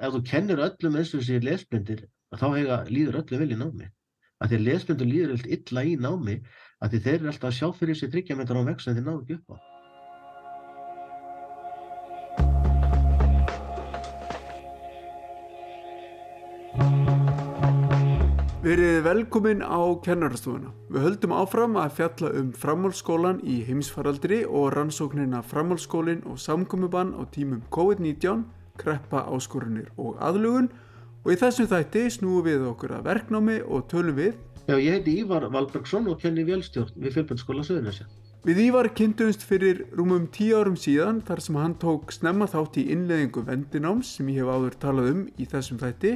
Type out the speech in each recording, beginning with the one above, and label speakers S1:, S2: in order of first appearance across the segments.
S1: ef þú kennir öllum eins og þessi lesblindir, þá hega, líður öllum vel í námi. Af því að lesblindur líður allt illa í námi, af því þeir eru alltaf að sjá fyrir þessi þryggjametar á veg sem þeir náðu ekki upp á.
S2: Verið velkomin á kennarastofuna. Við höldum áfram að fjalla um framhaldsskólan í heimsfaraldri og rannsóknina framhaldsskólin og samkomiðbann á tímum COVID-19, kreppa áskorunir og aðlugun og í þessum þætti snúum við okkur að verknámi og tölum við
S1: Já, ég heiti Ívar Valbergsson og kenni vélstjórn við Fjölbjörnsskóla Söðunesja.
S2: Við Ívar kynntumst fyrir rúmum tíu árum síðan þar sem hann tók snemma þátt í innleðingu vendináms sem ég hef áður talað um í þessum þætti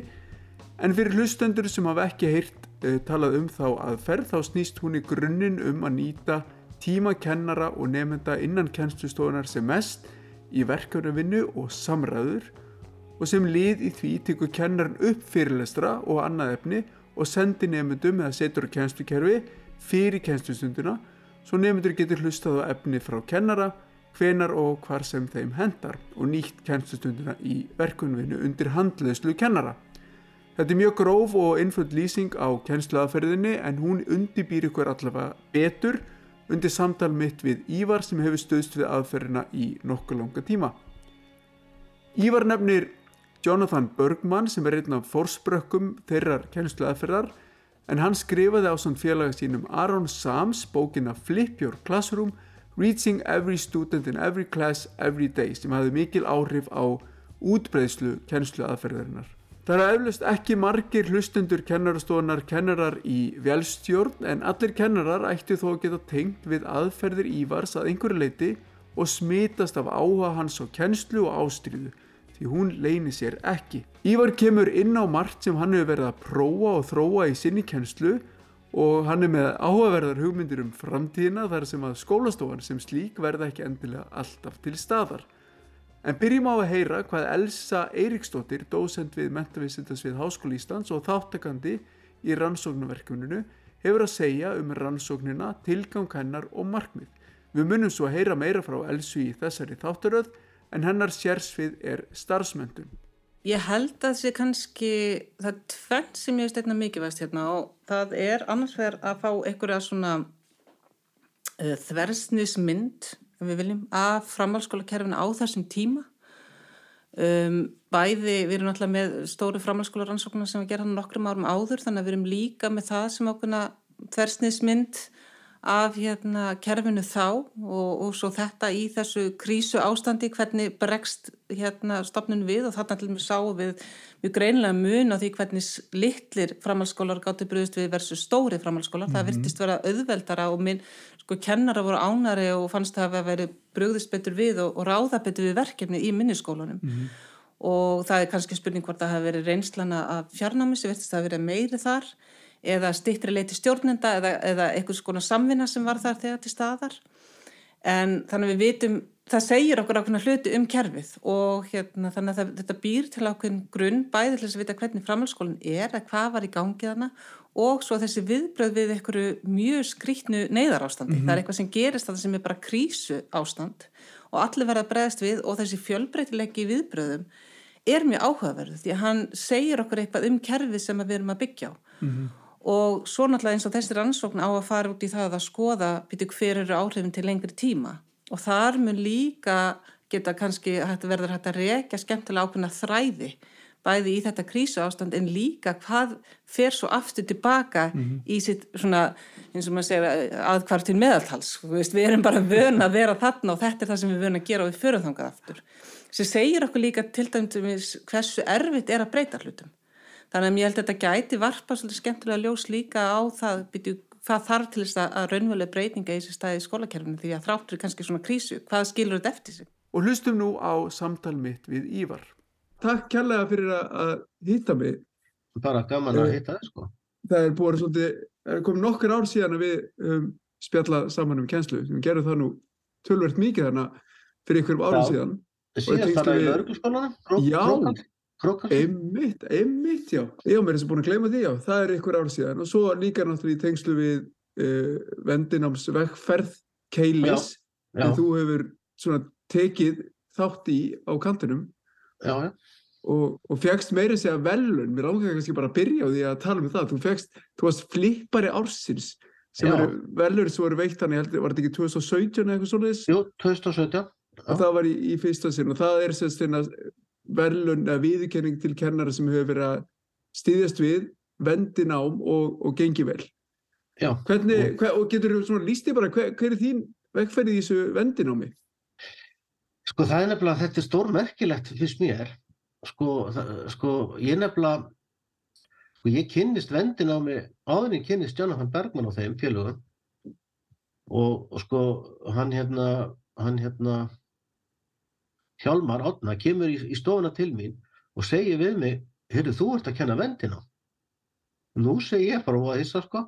S2: En fyrir hlustendur sem hafa ekki heyrt uh, talað um þá aðferð þá snýst hún í grunninn um að nýta tíma kennara og nefnda innan kennslustofunar sem mest í verkefnavinnu og samræður og sem lið í því tekur kennarin upp fyrirlestra og annað efni og sendir nefndum eða setur á kennslukerfi fyrir kennslustunduna svo nefndur getur hlustað á efni frá kennara hvenar og hvar sem þeim hendar og nýtt kennslustunduna í verkefnavinnu undir handleðslu kennara. Þetta er mjög gróf og einföld lýsing á kennsluaðferðinni en hún undibýr ykkur allavega betur undir samtal mitt við Ívar sem hefur stöðst við aðferðina í nokkuð langa tíma. Ívar nefnir Jonathan Bergman sem er einn af forsprökkum þeirrar kennsluaðferðar en hann skrifaði á sann félaga sínum Aaron Sams bókina Flip Your Classroom Reaching Every Student in Every Class Every Day sem hafði mikil áhrif á útbreyðslu kennsluaðferðarinnar. Það eru eflust ekki margir hlustendur kennarastofunar kennarar í velstjórn en allir kennarar ættu þó að geta tengt við aðferðir Ívars að einhverju leiti og smitast af áhuga hans á kennslu og ástriðu því hún leini sér ekki. Ívar kemur inn á margt sem hann hefur verið að prófa og þróa í sinni kennslu og hann er með áhugaverðar hugmyndir um framtíðina þar sem að skólastofan sem slík verða ekki endilega alltaf til staðar. En byrjum á að heyra hvað Elsa Eiríksdóttir, dósend við mentavísindasvið Háskóli Íslands og þáttakandi í rannsóknarverkjuninu hefur að segja um rannsóknina, tilgang hennar og markmið. Við munum svo að heyra meira frá Elsu í þessari þáttaröð en hennar sérsvið er starfsmöndun.
S3: Ég held að sé kannski, það er tvenn sem ég veist einna mikið veist hérna og það er annars vegar að fá einhverja svona uh, þversnismynd ef við viljum, af framhalskólakerfinu á þessum tíma. Um, bæði, við erum alltaf með stóru framhalskóla rannsóknar sem við gerum nokkrum árum áður þannig að við erum líka með það sem ákveðna þversniðsmynd af hérna, kerfinu þá og, og svo þetta í þessu krísu ástandi hvernig bregst hérna, stopnun við og þarna til við sáum við mjög greinlega mun á því hvernig litlir framhalskólar gáttu brúðist við versus stóri framhalskólar. Mm -hmm. Það mhm. virtist vera auðveldara og minn sko kennara voru ánari og fannst það að vera brugðist betur við og, og ráða betur við verkefni í minniskólanum mm -hmm. og það er kannski spurning hvort það hafi verið reynslana af fjarnámi sem verðist að verið meiri þar eða stittri leiti stjórnenda eða, eða eitthvað svona samvinna sem var þar þegar til staðar en þannig við vitum það segir okkur ákveðna hluti um kerfið og hérna, þannig að það, þetta býr til ákveðin grunn bæði til þess að vita hvernig framhalskólinn er að hvað var í gangið hana og svo þessi viðbröð við einhverju mjög skrítnu neyðar ástandi. Mm -hmm. Það er eitthvað sem gerist það sem er bara krísu ástand og allir verða bregðast við og þessi fjölbreytilegi viðbröðum er mjög áhugaverðu því að hann segir okkur eitthvað um kerfið sem við erum að byggja á. Mm -hmm. Og svo náttúrulega eins og þessi rannsókn á að fara út í það að skoða býtu hver eru áhrifin til lengri tíma og þar mun líka geta kannski verður hægt að rekja skemmtilega ákveðna þræði bæði í þetta krísu ástand en líka hvað fer svo aftur tilbaka mm -hmm. í sitt svona eins og maður segir aðkvar til meðaltals við, erum bara vön að vera þarna og þetta er það sem við vön að gera og við förum þangað aftur sem segir okkur líka til dæmis hversu erfitt er að breyta hlutum þannig að ég held að þetta gæti varpa svolítið skemmtilega ljós líka á það byrju hvað þarf til þess að raunveruleg breytinga í þessi staði í skólakerfinu því að þráttur kannski svona krísu, hvað skilur þetta eftir sig?
S2: Og hlustum nú á samtal mitt við Ívar. Takk kærlega fyrir að hýtta mig.
S1: Bara gaman að hýtta það sko.
S2: Það er búin svolítið, það er komið nokkur ár síðan að við um, spjalla saman um kjenslu, við gerum það nú tölvert mikið þarna fyrir einhverjum árið síðan.
S1: Síðast þarna í örgurskólanum?
S2: Já, Einmitt, einmitt, já. Ég á mér þess að búin að gleyma því, já. Það er ykkur ár síðan og svo líka náttúrulega í tengslu við uh, vendinámsvegferð Keilis, en þú hefur svona tekið þátt í á kantinum.
S1: Já, já.
S2: Og, og fegst meira segja velun, mér langar kannski bara að byrja á því að tala um það, þú fegst, þú varst flippari ársins sem
S1: Já.
S2: eru velur sem voru veitt hann, ég held, var þetta ekki 2017 eða eitthvað svoleiðis?
S1: Jú, 2017. Já.
S2: og það var í, í fyrsta sinn og það er sérst þeirna verðlun eða viðurkenning til kennara sem hefur verið að styðjast við, vendi nám og, og gengi vel.
S1: Já.
S2: Hvernig, hver, og getur þú svona lísti bara, hver, hver er þín vegferð í þessu vendinámi?
S1: Sko það er nefnilega, þetta er stórmerkilegt fyrst mér. Sko, það, sko ég nefnilega, sko ég kynnist vendin á mig, áður en kynnist Jonathan Bergman á þeim félögum. Og, og sko hann hérna, hann hérna, Hjálmar Átna kemur í, í stofuna til mín og segir við mig, heyrðu þú ert að kenna vendin á. Nú segi ég bara og að hissa sko.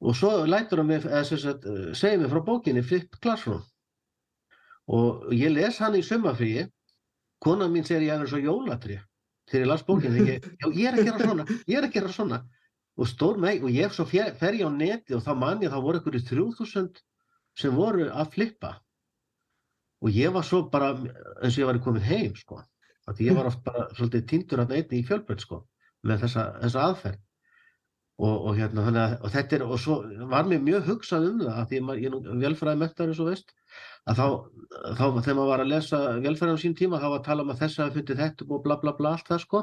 S1: Og svo lætur hann mig, segir mig frá bókinni Flip Classroom. Og ég les hann í sumafríi kona mín segir ég er svo jólatri þegar ég las bókinu ég, ég er að gera svona, ég er að gera svona. Og stór meg, og ég svo fer, fer ég á neti og þá man ég, þá voru ykkur í 3000 sem voru að flippa. Og ég var svo bara eins og ég var komin heim sko. Því ég var oft bara svolítið týndur að einni í fjölbreyt sko með þessa, þessa aðferð. Og, og hérna þannig að og þetta er, og svo var mér mjög hugsað um það af því að ég er velfræði mentar eins og veist að þá, þá þegar maður var að lesa velferðan á sín tíma þá var að tala um að þess að fundi þetta og bla bla bla allt það sko.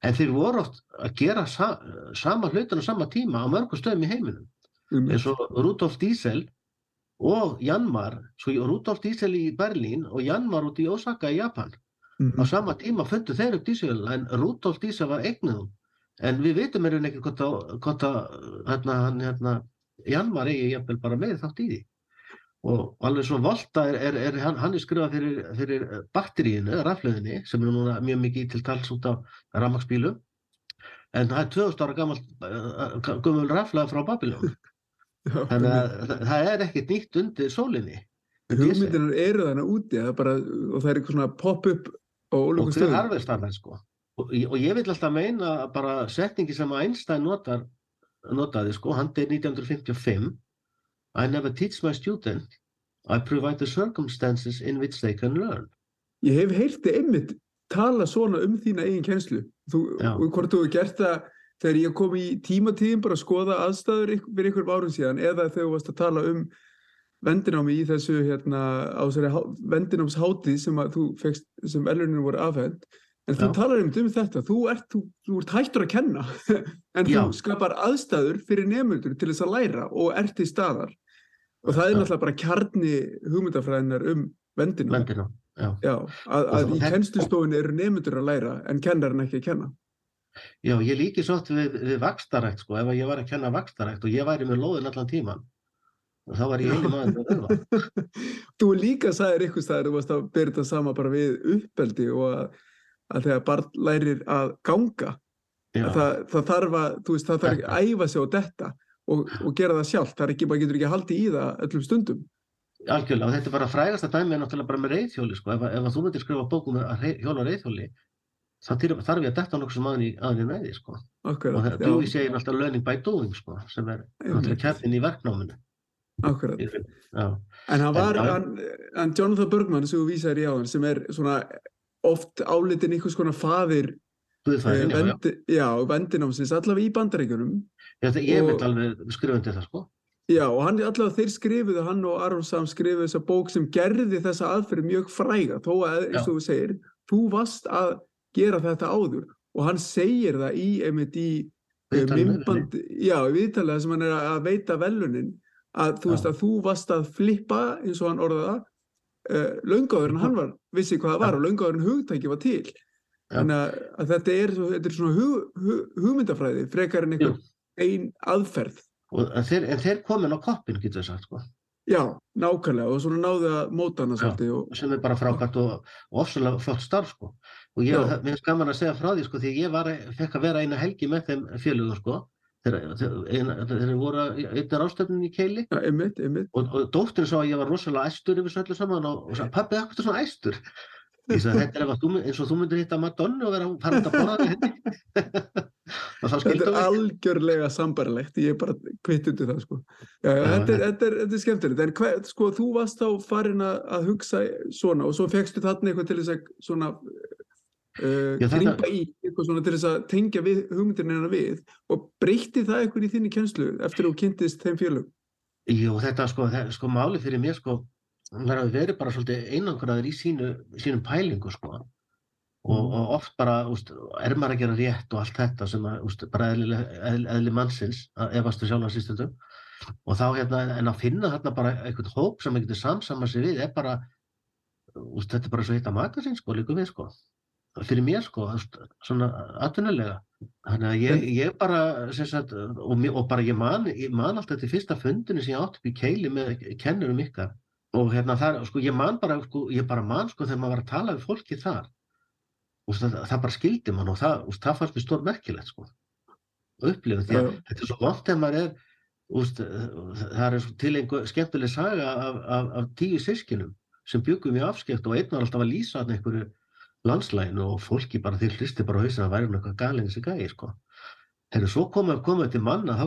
S1: En þeir voru oft að gera sa, sama hlutin á sama tíma á mörgum stöðum í heiminum.
S2: Um,
S1: eins og Rudolf Diesel og Janmar svo Rudolf Diesel í Berlín og Janmar út í Osaka í Japan. Á
S2: mm,
S1: sama tíma fundu þeir upp Diesel en Rudolf Diesel var eignið hún en við er ekki hvort að, hvort að hérna, hérna, Janmar eigi bara meiri þátt í því og alveg svo Volta er, er, er hann, hann er skrifað fyrir, fyrir batteríinu, raflöðinni sem er núna mjög mikið til tals út á rafmaksbílum en það er 2000 ára gammal gömul raflaði frá Babylon
S2: já,
S1: þannig að það- það er ekkert nýtt undir sólinni.
S2: Hugmyndinar eru þannig úti er bara, og það er eitthvað svona pop-up
S1: og
S2: ólíkum
S1: hver
S2: stöðum.
S1: harfistar það sko. Og, og ég vil alltaf meina bara setningi sem Einstein notar, notaði sko, hann er 1955 I never teach my student I provide the circumstances in which they can learn
S2: Ég hef heyrti einmitt tala svona um þína eigin kennslu. Þú, hvort þú hefur gert það þegar ég kom í tímatíðin bara að skoða aðstæður fyrir ykkur árum síðan eða þegar þú varst að tala um vendinámi í þessu hérna vendinámshátíð sem að þú fegst, sem elurinn voru afhend. En þú
S1: Já.
S2: talar einmitt um þetta, þú ert, þú, þú ert hættur að kenna en
S1: Já.
S2: þú skapar aðstæður fyrir nefnundur til þess að læra og ert til staðar. Og það er náttúrulega bara kjarni hugmyndafræðinar um vendinámi.
S1: vendina já.
S2: Já, að,
S1: Og
S2: að
S1: það-
S2: í kennslustofunni eru nefndur að læra en kennarinn ekki að kenna.
S1: já, ég líki svo oft við, við vakstarækt sko, ef ég var að kenna vakstarækt og ég væri með lóðin allan tíman þá var ég einu maður með öðva
S2: Þú líka sagðir ykkur staðar, þú varst að byrja þetta sama bara við uppeldi og að, að þegar barn lærir að ganga, að það, það þarf að, þú veist, það þarf að æfa sig á þetta og, og gera það sjálft, það er ekki, maður getur ekki haldið í það öllum stundum.
S1: algjörlega, og þetta er bara frægasta dæmi er náttúrulega bara með reyðhjóli sko, ef, að- ef að þú myndir skrifa bókum að rey- hjóla reyðhjóli þá þarf ég að detta nokkuð sem aðeins með því sko. Og
S2: Akkurat,
S1: það
S2: já,
S1: dúi segir alltaf learning by doing sko, sem er náttúrulega kjarnin í verknáminu.
S2: Akkurat.
S1: já,
S2: En hann var,
S1: En-
S2: hann, hann Jonathan Bergman sem þú vísaðir í á hann, sem er svona oft álitin einhvers konar faðir
S1: Guðfræðin, já, já.
S2: vendi, já, vendinámsins, allavega í bandaríkjunum.
S1: já það, ég myndi alveg skrifa undir það sko
S2: Já, og hann, allavega þeir skrifuðu, hann og Aron Sam skrifuðu þessa bók sem gerði þessa aðferð mjög fræga, þó að, eins og þú segir, þú varst að gera þetta áður og hann segir það í, einmitt í eh, myndband, já, í viðtalið sem hann er að veita velunin, að þú
S1: Já.
S2: veist að þú varst að flippa, eins og hann orðaði það, uh, löngáður en hann var, vissi hvað það var og löngáður en hugtæki var til. Þannig að, að þetta er, þetta er svona hug, hug, hugmyndafræði, frekar en einhver ein aðferð.
S1: þeir, en þeir komin á koppin getur við sagt sko.
S2: Já, nákvæmlega og svona náðu að móta hana svolítið og
S1: sem er bara frábært og, og ofsalega flott starf sko. Og ég, það- mér finnst gaman að segja frá því sko því ég var, fekk að vera eina helgi með þeim félögum sko þeir, voru einnig ástöfnin í keili
S2: ja, einmitt, einmitt.
S1: og, og dóttin sá að ég var rosalega æstur yfir þessu öllu saman og, og sagði, pappi, hvað er svona æstur? Ég sagði, þetta er ef að þú, mynd- eins og þú myndir hitta Madonna og vera fara út að borða
S2: Þetta er algjörlega sambarilegt, ég er bara kvitt undir það sko. Já, já, þetta, er, þetta, er, þetta er skemmtilegt, en hver, sko, þú varst þá farin að hugsa svona og svo fegstu þarna eitthvað til þess að svona uh,
S1: þetta-
S2: grípa í eitthvað svona til þess að tengja við hugmyndinina við og breytti það eitthvað í þinni kennslu eftir að þú kynntist þeim félög?
S1: Jú, þetta sko, það, sko máli fyrir mér sko, það hafi verið bara svolítið einangraður í sínu, sínum pælingu sko og,
S2: Mm.
S1: og oft bara, úst, er maður að gera rétt og allt þetta sem að, úst, bara eðli, eðli, eðli mannsins, að efastu sjálfan sístundum og þá hérna, en að finna þarna bara einhvern hóp sem að getur samsama sig við er bara, úst, þetta er bara svo hitt að maka sín sko, líka við sko fyrir mér sko, svona atvinnulega. Þannig að ég, ég bara sagt, og, og bara ég man, ég man alltaf til fyrsta fundinu sem ég átt upp í keili með kennurum ykkar. Og hérna þar, sko, ég man bara sko, ég bara man sko þegar maður var að tala við fólki þar. Og það, það bara skildi mann og það, það fannst mér stór merkilegt sko. Upplifun, því að þetta er svo vant þegar maður er úst, það er svo til einhver skemmtileg saga af, af, af tíu sískinum sem byggum í afskekt og einn var alltaf að lýsa þarna einhverju landslæginu og fólki bara þeir hlisti bara á hausinn að væri nú eitthvað galinn þessi gæi sko. Þegar svo komum komum til manna þá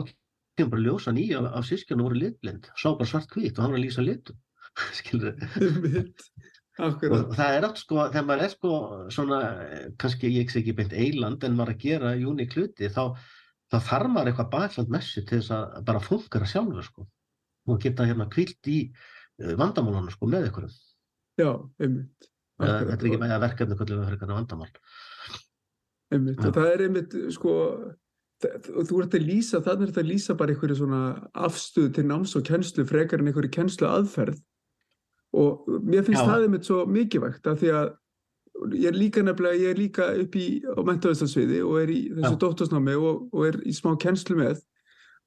S1: kemur bara ljósa nýja af, af sískjana voru litblind, sá bara svart hvít og hann var að lýsa litum skilur
S2: Einmitt. Akkurat.
S1: og það er átt sko, þegar maður er sko svona, kannski ég sé ekki beint eiland en maður að gera júni kluti þá, þá þarf maður eitthvað bakland messi til þess að bara funkara sjálfur sko og geta hérna kvilt í eh, vandamálunum sko með einhverjum
S2: Já, einmitt.
S1: Þetta er ekki að verkefni hvernig við fyrir vandamál.
S2: Einmitt, og það er einmitt sko þa- og þú ert að lýsa, þannig er þetta að lýsa bara einhverju svona afstöðu til náms og kennslu frekar en einhverju kennslu aðferð. Og mér finnst
S1: Já.
S2: það einmitt svo mikilvægt af því að ég er líka nefnilega, ég er líka upp í á mentavistarsviði og er í þessu dóttorsnámi og, og er í smá kennslu með. að,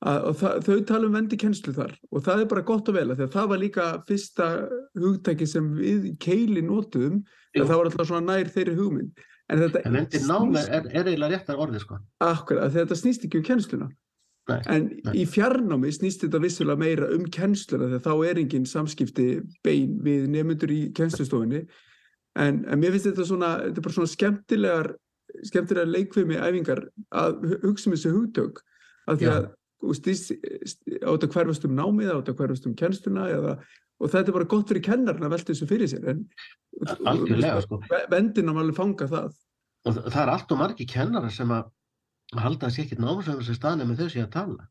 S2: og þau tala um vendi kennslu þar og það er bara gott og vel að það var líka fyrsta hugtæki sem við keili
S1: Jú.
S2: en það var alltaf svona nær þeirri hugmynd en þetta
S1: en nám er, er, eiginlega réttar orðið sko
S2: Akkurat, þetta snýst ekki um kennsluna.
S1: Nei,
S2: en
S1: nei.
S2: í fjarnámi snýst þetta vissulega meira um kennsluna þegar þá er engin samskipti bein við nefnendur í kennslustofinni. En, en mér finnst þetta svona, þetta er bara svona skemmtilegar, skemmtilegar leikfimi æfingar að hu- hugsa um þessu hugtök. Af því
S1: Já.
S2: að þú veist, á þetta hverfast um námið, á þetta hverfast um kennsluna eða, og þetta er bara gott fyrir kennarinn að velta þessu fyrir sér. En,
S1: sko
S2: Vendin á alveg fanga það.
S1: og það er allt og margi kennarar sem að að halda að sé ekkert námsöfum sem staðnum með þau sé að tala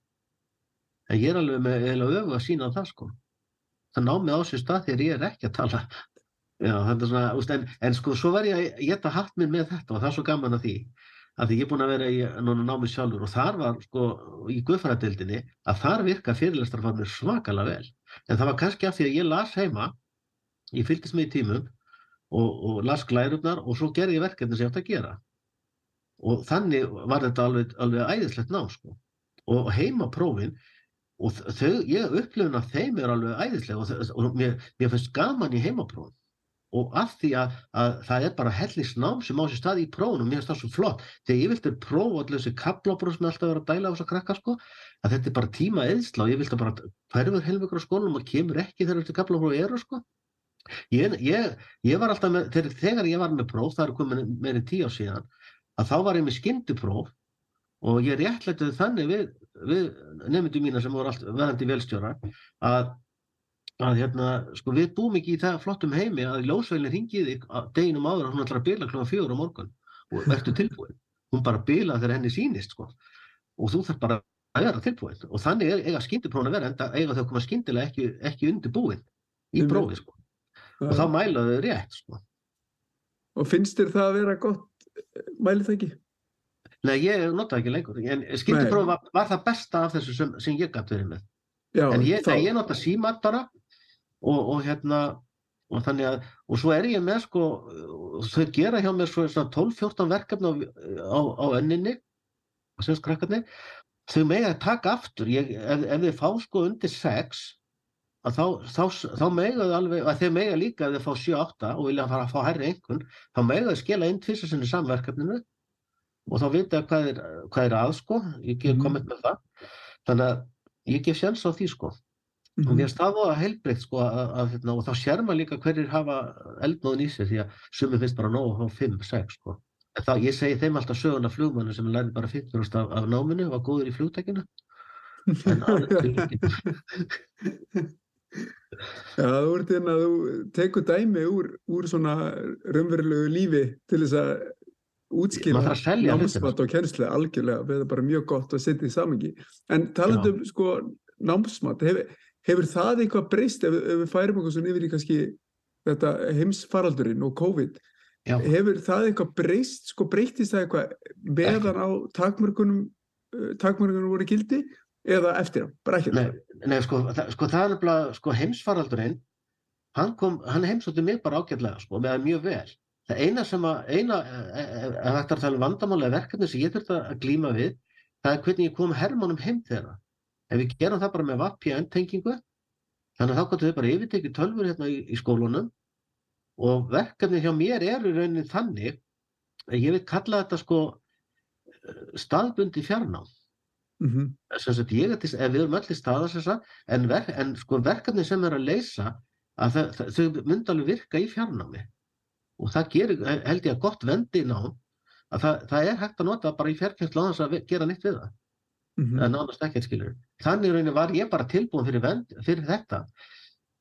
S1: en ég er alveg með öfu að sína það sko það námið á sér stað þegar ég er ekki að tala já, svona, en, en sko svo var ég að geta hatt minn með þetta og það er svo gaman að því að því ég er búin að vera í námið sjálfur og þar var sko í guðfæradildinni að þar virka fyrirlestarfarnir svakalega vel. En það var kannski af því að ég las heima ég fylgdist með í tímum og, og las glærurnar og svo gerði ég verkefni sem ég átt að gera. Og þannig var þetta alveg, alveg æðislegt ná sko. og heimaprófin og þau, ég upplifun að þeim er alveg æðislega og, og mér, mér finnst gaman í heimaprófin og af því að, að það er bara hellisnám sem á sér stað í prófunum mér finnst það svo flott, þegar ég vilti prófa allir þessi kaplabróf sem er alltaf verið að dæla á þess að krakka sko, að þetta er bara tíma eðsla og ég vilti bara hverfur helmingur á skólanum og kemur ekki þegar þessi kaplabróf eru sko. Ég, ég, ég var alltaf með, þegar, þegar ég var með próf, það er komin meira en tíu á síðan að þá var ég með skyndupróf og ég réttlættiði þannig við, við nefndu mína sem voru allt verðandi velstjóra að, að hérna, sko við búum ekki í það flottum heimi að ljósveilin ringi þig að deginum áður að hún ætlar að bila klokkan fjögur á morgun. Og verður tilbúin? Hún bara bila þegar henni sýnist sko. Og þú þarf bara að vera tilbúin. Og þannig er, eiga skynduprófin að vera enda eiga þau að koma skyndilega ekki, ekki undirbúin í
S2: Einmitt.
S1: prófi sko. Og þá mæla þau rétt sko.
S2: Og finnst þér það að vera gott mælið það ekki?
S1: Nei, ég nota ekki lengur, en skyndipróf var, var það besta af þessu sem, sem ég gæti verið með.
S2: Já,
S1: en ég,
S2: þá,
S1: ég nota símat bara og, og hérna, og þannig að, og svo er ég með sko, þau gera hjá mér svo svona 12-14 verkefni á, á, á önninni, sem skrakkarnir, þau mega að taka aftur, ég, ef, ef þið fá sko undir 6, að þá, þá, þá mega þau alveg, að þau mega líka ef þau fá 7-8 og vilja fara að fá hærri einhvern, þá mega þau skila inn tvisar sinni samverkefninu og þá vita hvað er, hvað er að sko, ég gef
S2: Mhm.
S1: komment með það. Þannig að ég gef sjans á því sko og mér finnst það voða heilbreytt sko að, að, hérna, og þá sér maður líka hverjir hafa eldnóðin í sér því að sumi finnst bara nóg að fá 5-6 sko. En þá ég segi þeim alltaf söguna flugmannu sem lærði bara 50 af, af náminu var góður í ekki.
S2: Já, þú ert hérna, þú tekur dæmi úr, úr svona raunverulegu lífi til þess að útskýra námsmat og kennslu algjörlega, það er bara mjög gott að setja í samengi. En talandi um sko námsmat, hefur, hefur það eitthvað breyst ef, ef við færum okkur svona yfir í kannski þetta heimsfaraldurinn og COVID,
S1: Já.
S2: hefur það eitthvað breyst, sko breytist það eitthvað meðan á takmörkunum, uh, takmörkunum voru gildi eða eftir á, bara ekkert.
S1: Nei, nei sko, það, sko það er nefnilega, sko heimsfaraldurinn, hann kom, hann heimsótti mig bara ágætlega, sko, með mjög vel. Það eina sem að, eina, þetta er að tala um vandamálega verkefni sem ég þurfti að glíma við, það er hvernig ég kom hermónum heim þeirra. Ef við gerum það bara með VPN-tengingu, þannig að þá gott við bara yfirtekið tölfur hérna í, í skólunum. Og verkefni hjá mér eru í rauninni þannig, að ég vil kalla þetta sko staðbundi fjarnám.
S2: Mm
S1: sem sagt ég er til, ef við erum öll í staða sem sagt, en, ver, en sko verkefni sem er að leysa að það, það, þau myndi alveg virka í fjarnámi. Og það gerir, held ég að gott vendi í nám. Að það, það er hægt að nota bara í fjarkenslu á þess að gera nýtt við það
S2: -hmm.
S1: það er nánast ekkert skilur þannig í rauninni var ég bara tilbúin fyrir, vend, fyrir þetta.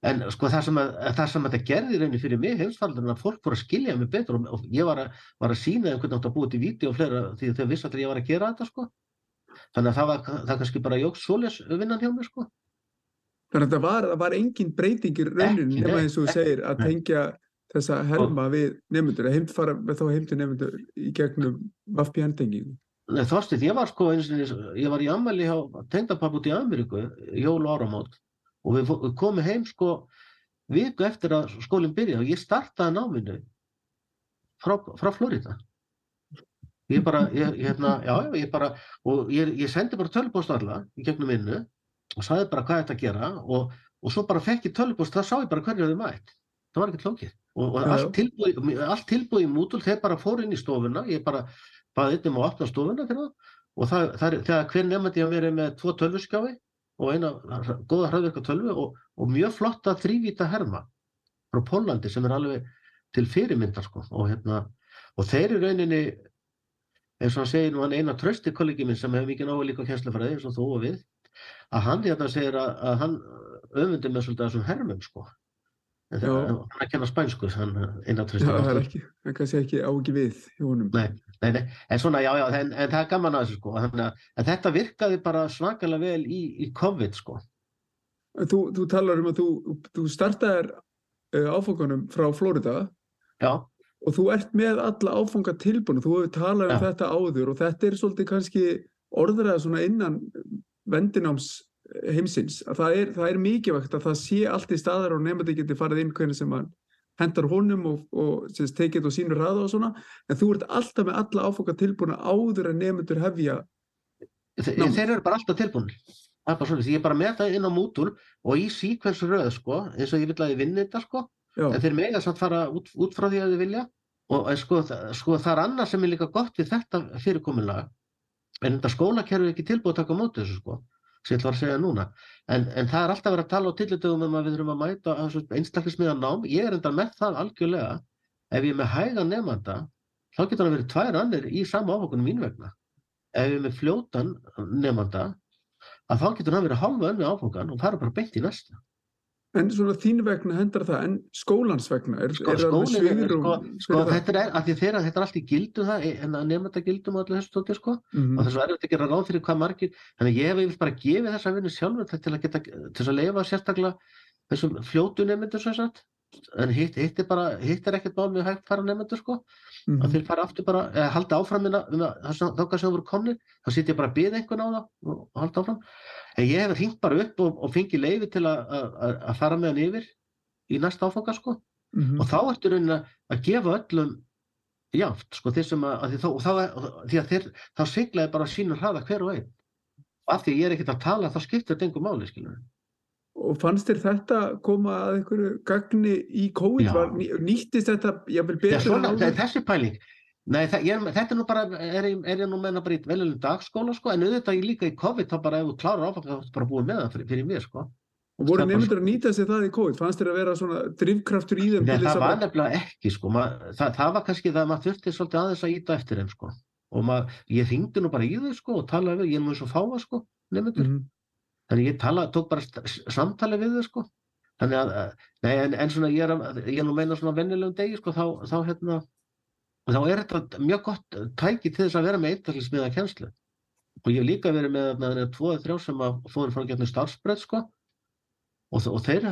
S1: En sko það sem, að, það sem þetta gerði í rauninni fyrir mig heimsfaldurinn að fólk voru að skilja mig betur og, og ég var að, var að sína þeim hvernig átt að búið til vídeo og fleira því þau vissi allir ég var að gera þetta sko. Þannig að það var það kannski bara jóks svoleiðs vinnan hjá mér sko.
S2: Þannig að það var, var engin breytingir raunin nema eins og þú segir að tengja þessa herma við nefndur, að heimt fara með þá heimtu nefndur í gegnum VPN-tengingu.
S1: Nei, Þorsteinn, ég var sko eins og ég var í ammæli hjá tengdapapp út í Ameríku, jól og áramót og við, við komum heim sko viku eftir að skólinn byrja og ég startaði náminu frá, frá Florida. Ég bara, ég, hérna, já, ég bara, og ég, ég sendi bara tölupóst alla í gegnum vinnu og sagði bara hvað þetta að gera og, og svo bara fekk ég tölupóst, það sá ég bara hverju þau mætt. Það var ekki klókið. Og, og allt tilbúið, í mútul, þeir bara fóru inn í stofuna, ég bara baði einnum að opna stofuna fyrir það og það, það þegar hver nefndi að vera með tvo tölvuskjáfi og eina góða hraðverka tölvu og, og mjög flotta þrývíta herma frá Pólandi sem er alveg til fyrirmyndar sko. Og hérna og þeir eru rauninni eins og hann segir nú hann eina trösti kollegi minn sem hefur mikið náðu líka kjænslefræði eins og þú og við að hann hérna segir að, að hann öfundi með svolítið þessum hermum sko. En
S2: Já.
S1: það, hann er að kenna spænsku hann eina
S2: Já,
S1: trösti
S2: það er ekki, er kannski ekki á ekki við hjá honum.
S1: Nei, nei, en svona, já, já, en, en það er gaman að þessu, sko, að, en þetta virkaði bara svakalega vel í, í COVID, sko.
S2: Þú, þú talar um að þú, þú startaðir uh, áfangunum frá Florida
S1: Já,
S2: og þú ert með alla áfanga tilbúinu, þú hefur talað um
S1: Já.
S2: þetta áður og þetta er svolítið kannski orðræða svona innan vendináms heimsins, að það er, það er mikilvægt að það sé allt í staðar og nefndi geti farið inn hvernig sem hann hendar honum og, og sem sagt, tekið þetta á sínu ræða og svona, en þú ert alltaf með alla áfanga tilbúinu áður en nefndur hefja
S1: Þe, þeir eru bara alltaf svona, ég er bara með það inn á mútul og í síkvensu röð, sko, eins og ég vil að ég vinni þetta, sko,
S2: já,
S1: en þeir mega samt fara út, út frá því að þið vilja. Og sko, sko, það er annað sem er líka gott við þetta fyrirkomulega, en þetta skólakerfi er ekki tilbúið að taka móti þessu, sko, sem ég ætla að segja núna. En, en það er alltaf verið að tala á tillitugum um að við þurfum að mæta einstaklismiðan nám. Ég er enda með það algjörlega. Ef ég er með hægan nefnda, þá getur hann verið tvær annir í sama áfangunum mín vegna. Ef ég er með fljótan nefnda, að þá getur hann verið hálfa önnu áfangan og fara bara beint í næsta.
S2: En svona þín vegna hendar það, en skólans vegna er,
S1: Sko,
S2: er
S1: skólinn er- sko, sko, þetta er, að því þeirra, þetta er allt í gildum það, en að nefnda gildum og allir þessu tóti, sko.
S2: Mhm.
S1: og þess að erfitt að gera ráð fyrir hvað margir þannig að ég hef yfir bara gefið þessa vinnu sjálfur til að geta, til að leifa sérstaklega þessum fljótu nefndur svo sagt en hitt, hitt er bara, hitt er ekkert mál með hægt fara nefndur sko.
S2: Mhm.
S1: að þeir fara aftur bara, eða halda áfram minna um að þess að þáka sem voru komnir þá sitt ég bara að byða einhvern á það og, halda áfram. En ég hef hringt bara upp og, og fengið leifi til að, fara með hann yfir í næsta áfanga sko.
S2: Mhm.
S1: og þá ertu raunin að, gefa öllum jáft, sko, þeir sem að, að því, þá, þá, að þeir, þá siglaði bara sínu hraða hver og einn. Og af því ég er ekkert að tala þá skiptir þetta engu máli, skilur
S2: Og fannst þér þetta koma að einhverju gagni í COVID?
S1: Já.
S2: Var, ný- nýttist þetta jafnvel
S1: Já,
S2: betur
S1: svona,
S2: en
S1: það er þessi pæling Nei, það, ég, þetta er nú bara, er, ég- er nú meina bara í veljulegum dagskóla, sko, en auðvitað ég líka í COVID, þá bara ef þú klárar áfang, þá ertu bara búin með það fyrir, fyrir mér, sko.
S2: Og voru nefndur að nýta sér það í COVID? Fannst þér að vera svona drivkraftur í þeim
S1: Nei, það
S2: að
S1: var nefnilega ekki, sko, Ma, það, það var kannski það að maður þurfti svolítið aðeins að íta eftir þeim, sko, og maður, ég hringdi nú bara í þau, sko, og talaði við, ég er nú eins og fáa, sko, nefndur,
S2: Mhm.
S1: Þannig ég tala, tók bara samtali við þau, sko, þannig að, að- nei, en, en svona, ég er, að, ég er nú meina svona vennilegum degi, sko, þá, þá, hérna, þá er þetta mjög gott tæki til þess að vera með einstaklismiða kennslu. Og ég hef líka verið með þarna tvo eða þrjá sem að fóðin frá getnum starfsbreyð sko. Og, og þeir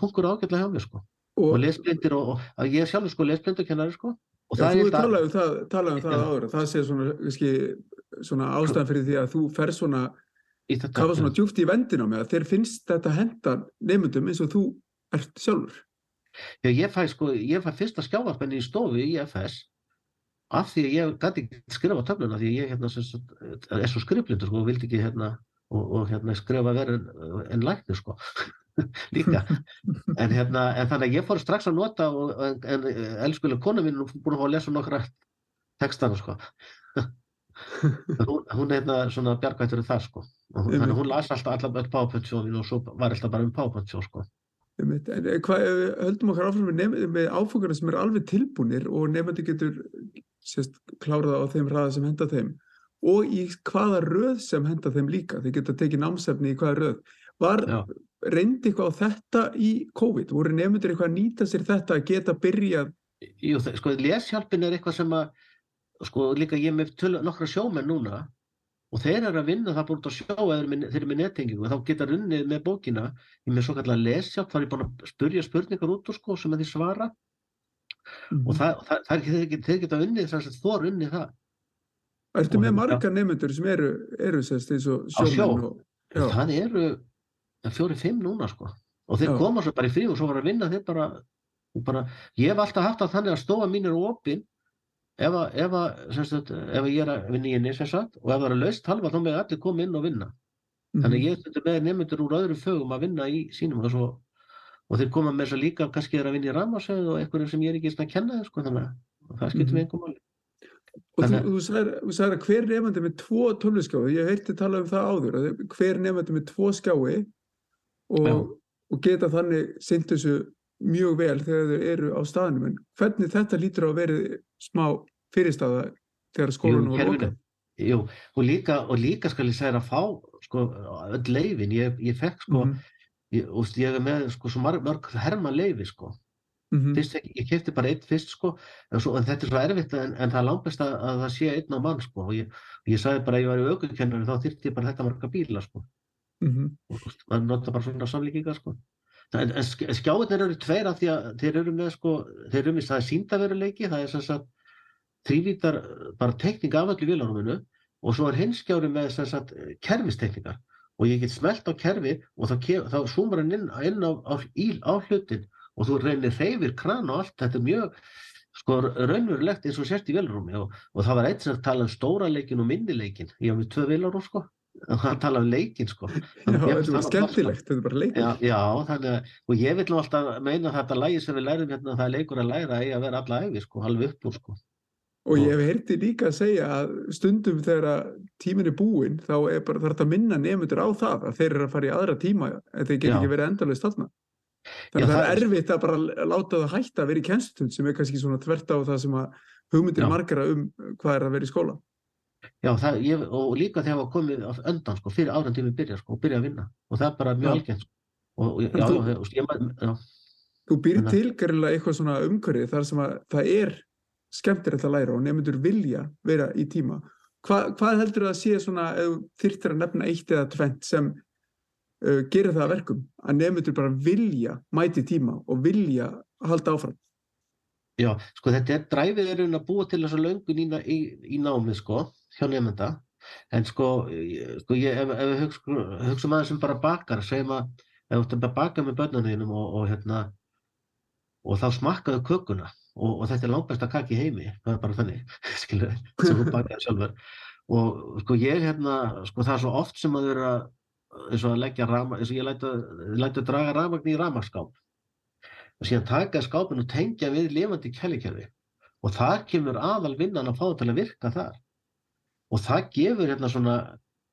S1: funkur ágætlega hjá mér sko. Og,
S2: og,
S1: lesblindir og, og að ég er sjálfur sko lesblindukennari sko. Og það
S2: þú
S1: er
S2: um það, talað um það
S1: Já.
S2: áður, að það sé svona, svona ástæðan fyrir því að þú fer svona,
S1: í þetta
S2: kafa svona djúpt í vendina með að þeir finnst þetta henda nefndum eins og þú ert sjálfur.
S1: Já, ég fæ sko, ég fæ fyrsta skjávarpenni í stofu í FS af því að ég gæti ekki skrifa á töfluna því ég hérna sem sagt, er svo skriflindur sko og vildi ekki hérna og, og hérna skrifa verið en, en læknir sko líka. En hérna, en þannig að ég fór strax að nota og, en, en elskulega kona mín búin að fá að lesa nokkra textana sko. Hún, hún er hérna svona bjargvættur það sko hún, að hún las alltaf allar öll PowerPoint-sjóðin og svo var alltaf bara um PowerPoint-sjóð sko.
S2: En eh, hvað, við höldum okkar áfram með, með áfokana sem eru alveg tilbúnir og nefndi getur sérst, klárað á þeim hraða sem henda þeim og í hvaða röð sem henda þeim líka, þeir geta tekið námsefni í hvaða röð. Var,
S1: Já.
S2: reyndi eitthvað á þetta í COVID? Voru nefndir eitthvað að nýta sér þetta að geta byrjað?
S1: Jú, sko, leshjálpin er eitthvað sem að, sko, líka ég er með nokkra sjómenn núna og þeir eru að vinna það búin að sjá eða þeir eru með- nettengingu. Og þá geta runnið með bókina ég með svo kallar leshjálp, þá er ég búin að spurja spurningar út úr sko sem að því svara. Og það, það, það er ekki, þeir, geta- unnið þess að þor unnið það.
S2: Ertu með
S1: hérna-
S2: marga nefndur sem eru, eru sérst eins og
S1: Á sjó? það eru fjóri-fimm núna sko. Og þeir
S2: Já.
S1: koma svo bara í frí og svo var að vinna þeir bara, bara ég hef alltaf haft það þannig að stofa mín er opin ef, að, ef, að, sagt, ef að ég er að vinna í henni og ef það er laust halva þá með allir koma inn og vinna. Þannig að ég stundur með nefndur úr öðrum fögum að vinna í sínum og, svo, og þeir koma með þess að líka kannski er að vinna í rammarsöðu og einhverjum sem ég er ekki að kenna sko þannig að það skiptir
S2: Mhm.
S1: með einhver máli.
S2: Og þú, þú, sagðir að hver nefandi með tvo tölvuskjái, ég heyrti tala um það áður, að hver nefandi með tvo skjái og, og geta þannig þessu mjög vel þegar þau eru á staðnum. En hvernig þetta lítur á að verið smá fyrirstaða þegar skólanum var lokað?
S1: Jú, og líka, og líka skal ég segja að fá sko, öll leifin, ég, ég fekk sko,
S2: Mhm,
S1: ég, úst, ég er með sko, mörg, mörg herma leifi sko.
S2: mhm,
S1: fyrst, ekki- ég kefti bara einn fyrst sko, en, svo, en þetta er svo erfitt en, en það er langbest að, að það sé einn á mann sko. og ég, ég sagði bara að ég var í aukukennari þá þyrfti ég bara þetta marga bíla sko.
S2: mhm,
S1: og úst, maður nota bara svona samlíkingar sko. Það- en, en sk- skjáirnir eru tveir af því að þeir eru með sko, þeir eru með það er síndaveruleiki, það er sem sagt þrývítar bara tekning af öllu vélarúminu og svo er hinn skjári með sem sagt kerfistekningar. Og ég get smelt á kerfi og þá, þá zoomar hann inn, inn á, á, í, á hlutin og þú reynir hreyfir kran og allt, þetta er mjög sko raunverulegt eins og sért í vélarúmi og, og það var eitt sem talaði um stóra leikin og minni leikin, ég haf með tvö vélarúm sko hann talaði um leikin sko
S2: Já, þetta
S1: fannst það
S2: skemmtilegt, þetta er bara leikur.
S1: Já, já, þannig að, og ég vil nú alltaf meina þetta lægi sem við lærum hérna, það er leikur að læra í að vera alla æfi, sko, alveg upp úr, sko.
S2: Og ég hef heyrti líka að segja að stundum þegar að tíminn er búinn þá er bara þarf þetta að minna nefndur á það að þeir eru að fara í aðra tíma en þeir get
S1: Já.
S2: ekki verið endalaust þarna. Þannig að það er
S1: er-
S2: erfitt að bara láta það hætta að vera í kennstund sem er kannski svona þvert á það sem að hugmyndir margara um hvað er að vera í skóla.
S1: Já, það, ég, og líka þegar var komið öndan, sko, fyrir áran tími byrja, sko, og byrja að vinna. Og það er bara mjög algengt, sko. Og, og- já,
S2: þú-
S1: já, ég, já,
S2: Þú býr til gerðilega eitthvað svona umhverfið þar sem að það er skemmtilegt að læra og nefndur vilja vera í tíma. Hva, hvað heldur það að sé svona þyrftir að nefna eitt eða tvent sem uh, gerir það að verkum að nefndur bara vilja mæti tíma og vilja halda áfram?
S1: Já, sko, þetta er dræfið er að búa til þessa löngun í, í, í námi, sko, hjá nefnda. En sko, sko, ég, ef, ef við hugsa, hugsa maður sem bara bakar, segjum að, ef þú ert að baka með börnunum og, og hérna, og þá smakkaðu kökuna og, og þetta er langbæsta kaki í heimi, það er bara þannig, skilur, sem þú bakaði sjálfur. Og sko ég hérna, sko það er svo oft sem að vera eins og að leggja rama, eins og ég að, læti að draga ramagn í ramaskáp og síðan taka skápin og tengja við lifandi kælikerfi. Og þar kemur aðal vinnan að fá það til að virka þar. Og það gefur hérna svona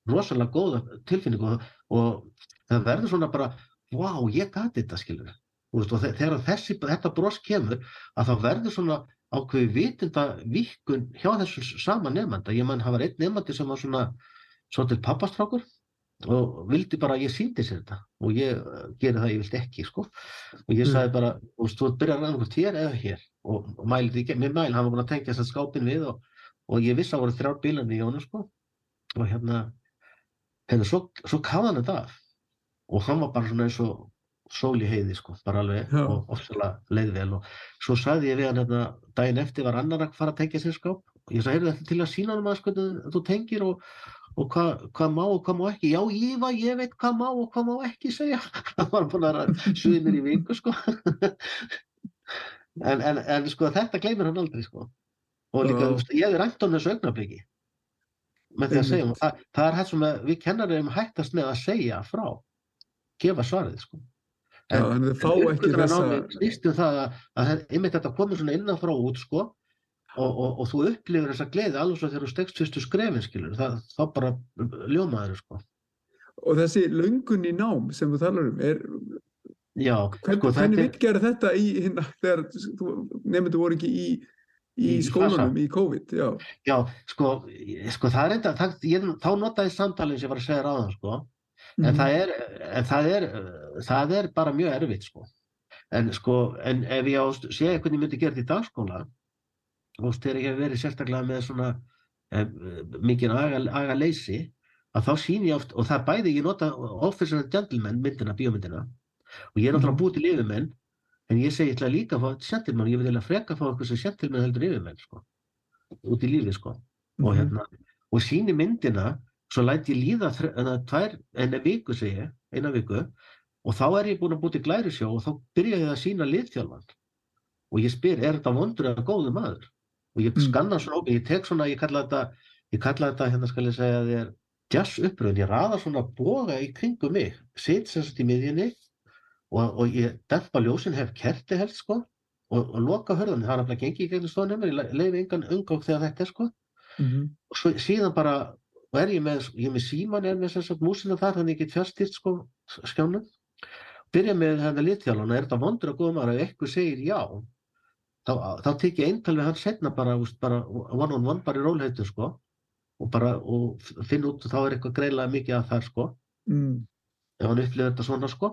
S1: rosalega góða tilfinningu og, og það verður svona bara wow, ég gati þetta skilur og þe- þegar þessi, þetta bros kemur að það verður svona ákveði vitinda vikun hjá þessu sama nefnda ég mann, það var einn nefndi sem var svona svo til pappastrákur og vildi bara að ég síndi sér þetta og ég uh, geri það, ég vildi ekki sko. og ég
S2: Mm.
S1: sagði bara, þú veist, þú byrjar að annað hér eða hér og, og mælið ekki, með mæl, hann var búin að tengja þess að skápin við og, og ég vissi að það voru þrjár bílarni í honum sko og hérna, hérna svo, svo kafa hann þetta af og hann var bara svona eins og sól í heiði sko, bara alveg
S2: Já.
S1: og ofsalega leið vel og svo sagði ég við hann hérna, daginn eftir var annar að fara að tengja sér skáp ég sagði, þetta til að sína hann að þú tengir og, og hvað hva má og hvað má ekki. Já, ég, var, ég veit hvað má og hvað má ekki segja. Hann var búin að suði mér í viku sko. En, en, en sko þetta gleymir hann aldrei sko. Og líka, veist, ég er rænt á þessu augnabliki með því að segja,
S2: Einmitt.
S1: það, það er hægt sem við kennarum hættast með að segja frá gefa svarið sko.
S2: Já, þannig þau fá ekki þessa
S1: snýst um það að, að það- einmitt þetta komið svona innan frá út sko og, og, og þú upplifir þessa gleði alveg svo þegar þú stekst fyrstu skrefin skilur það, þá bara ljómaður sko.
S2: Og þessi löngun í nám sem þú talar um er,
S1: já,
S2: hvern,
S1: sko
S2: hvernig
S1: þetta
S2: gera þetta í hérna, þegar nefndu voru ekki í, í, skólanum í COVID já,
S1: já, sko, sko það er ég, þá notaði samtalið sem ég var að segja ráðan sko. En,
S2: Mhm.
S1: það er, en það er það er bara mjög erfitt sko. En sko, en ef ég á að segja hvernig ég myndi gera þetta í dagskóla og þegar ég hef verið sérstaklega með svona eh, mikið aga, leysi að þá sín ég oft, og það bæði ég nota Officer and Gentleman myndina, bíómyndina og ég er náttúrulega
S2: Mhm.
S1: búið til yfirmenn en ég segi ég ætla líka að fá gentleman, ég vil eiginlega freka að fá eitthvað sem gentleman heldur yfirmenn sko, út í lífi sko og
S2: Mhm.
S1: hérna, og síni myndina svo læt ég líða eða tvær, eina viku segi ég, eina viku og þá er ég búin að búti glæri sjó og þá byrja ég að sína liðþjálfan og ég spyr, er þetta vondur eða góður maður og ég
S2: Mm.
S1: skanna svona ópið, ég tek svona, ég kalla þetta ég kalla þetta, hérna skal ég segja að er jazz uppröðin, ég raða svona boga í kringum mig, sitt sem sagt í miðjunni og, og ég dempa ljósin, hef kerti helst sko og, og loka hörðunni, það er nefnilega gengið í gegnum stóðan ég le- leyfi engan umgang þegar þetta er sko
S2: Mhm.
S1: og svo, síðan bara er ég með, ég með síman er með sem sagt músina þar, þannig ég get fjárstýrt sko skjánum byrja með hérna litþjálfana, er þetta vondur að góða maður ef eitthvað segir já þá, þá tek ég eintal við hann setna bara, úst, bara one on one, bara í rólheitu sko og bara, og finn út þá er eitthvað greiðlega mikið að það sko
S2: Mm.
S1: ef hann upplifir þetta svona sko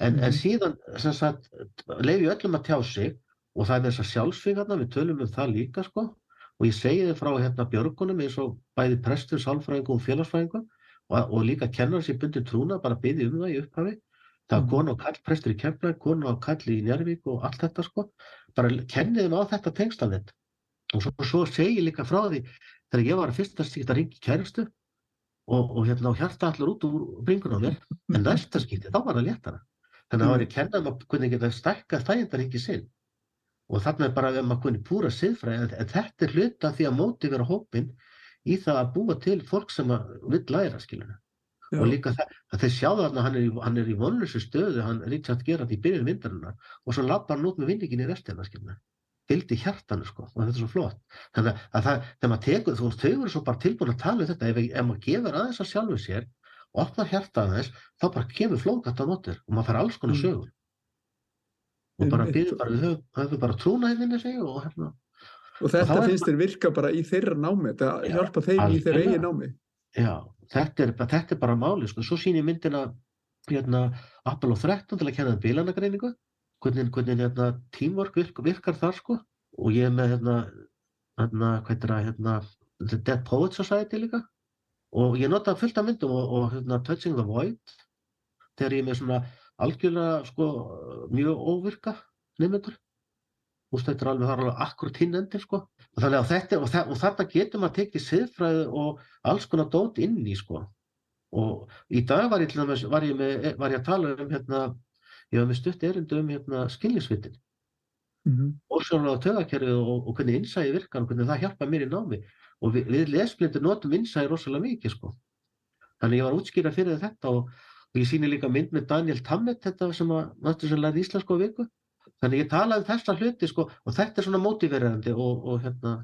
S1: en, en
S2: Mhm.
S1: síðan sem sagt leiði öllum að tjá sig og það er þess að sjálfsvíkarna, við tölum um það líka sko og ég segi þið frá hérna björgunum eins og bæði prestur, sálfræðingum og félagsfræðingum og, og líka kennar sér bundi trúna bara byggði um það í upphafi það var
S2: Mhm.
S1: kona og kall, prestur í Keflæk, kona og kall í Njárvík og allt þetta sko bara kennið þeim á þetta tengslanet. Og svo, svo segi ég líka frá því þegar ég var að fyrsta stíkt að ringi kærustu og, og hérna og hjarta allar út úr bringun á mér en næsta skipti þá var það léttara. Þannig að það var ég kennað um að hvernig geta stækkað þægindaringi sinn. Og þarna er bara ef maður kunni púra siðfræði en, en þetta er hluta því að mótivera hópin í það að búa til fólk sem að vill læra skiluna
S2: Já.
S1: og líka það að þeir sjá þarna hann er, í- hann er í vonlösu stöðu hann Richard Gerard í byrjun myndarinnar og svo lappar hann út með vinningin í restina skiluna fylgdi hjartanu sko og þetta er svo flott. Þannig að það, þegar maður tekur þú veist, þau eru svo bara tilbúin að tala um þetta ef, ef maður gefur aðeins að sjálfu sér og opnar hjarta aðeins þá bara kemur flóðgatt á notur og maður fær alls konar
S2: Mm.
S1: sögur. Og bara byrjum bara, við höfum, bara trúna hérna sig og hérna.
S2: Og þetta
S1: er
S2: finnst þér virka bara í þeirra námi þetta
S1: Já,
S2: hjálpa þeim í þeirra eigin námi.
S1: Já, þetta er, þetta er bara máli, sko. Svo sýn ég myndina hérna, Apollo 13 til að kenna bílanagreiningu, hvernig, hvernig hérna, teamwork virk, virkar þar, sko. Og ég er með, hérna, hérna, hérna, Dead Poets Society líka. Og ég nota fullt af myndum og, og hérna, Touching the Void, þegar ég er með svona algjörlega, sko, mjög óvirka nefnendur. Veist, þetta er alveg, það er alveg akkurat hinn endir, sko. Og þannig að þetta, og, þa og þarna getur maður tekið siðfræði og alls konar dót inn í, sko. Og í dag var ég, dæmis, var ég, með, var ég að tala um, hérna, ég var með stutt erindu um, hérna, skilningsvitin.
S2: Mhm.
S1: Ósjónulega tögakerfið og, og hvernig innsæði virkar og hvernig það hjálpa mér í námi. Og við, við lesblindur notum innsæði rosalega mikið, sko. Þannig ég var að útskýra fyrir þetta og, og ég sýni líka mynd með Daniel Tammet, þetta sem að, náttúrulega íslensku á viku. Þannig ég talaði þessa hluti, sko, og þetta er svona mótiverandi og, og hérna,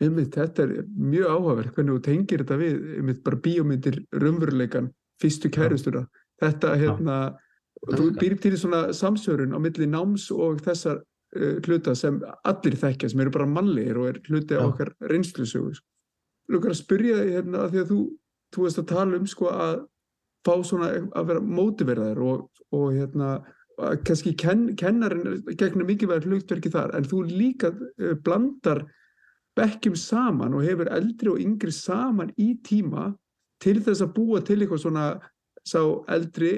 S2: Einmitt, þetta er mjög áhugaverð hvernig þú tengir þetta við einmitt bara bíómyndir raunveruleikan, fyrstu kærustuna þetta hérna þú
S1: Elskar.
S2: býr til svona samsörun á milli náms og þessar uh, hluta sem allir þekkja, sem eru bara mannlegir og er hluti á
S1: Já.
S2: okkar reynslusögu sko. Lukar að spyrja þig hérna að því að þú þú veist að tala um sko að fá svona að vera mótiveraður og, og hérna kannski ken, kennarinn gegnir mikilvægur hlutverki þar en þú líka uh, blandar bekkjum saman og hefur eldri og yngri saman í tíma til þess að búa til eitthvað svona sá eldri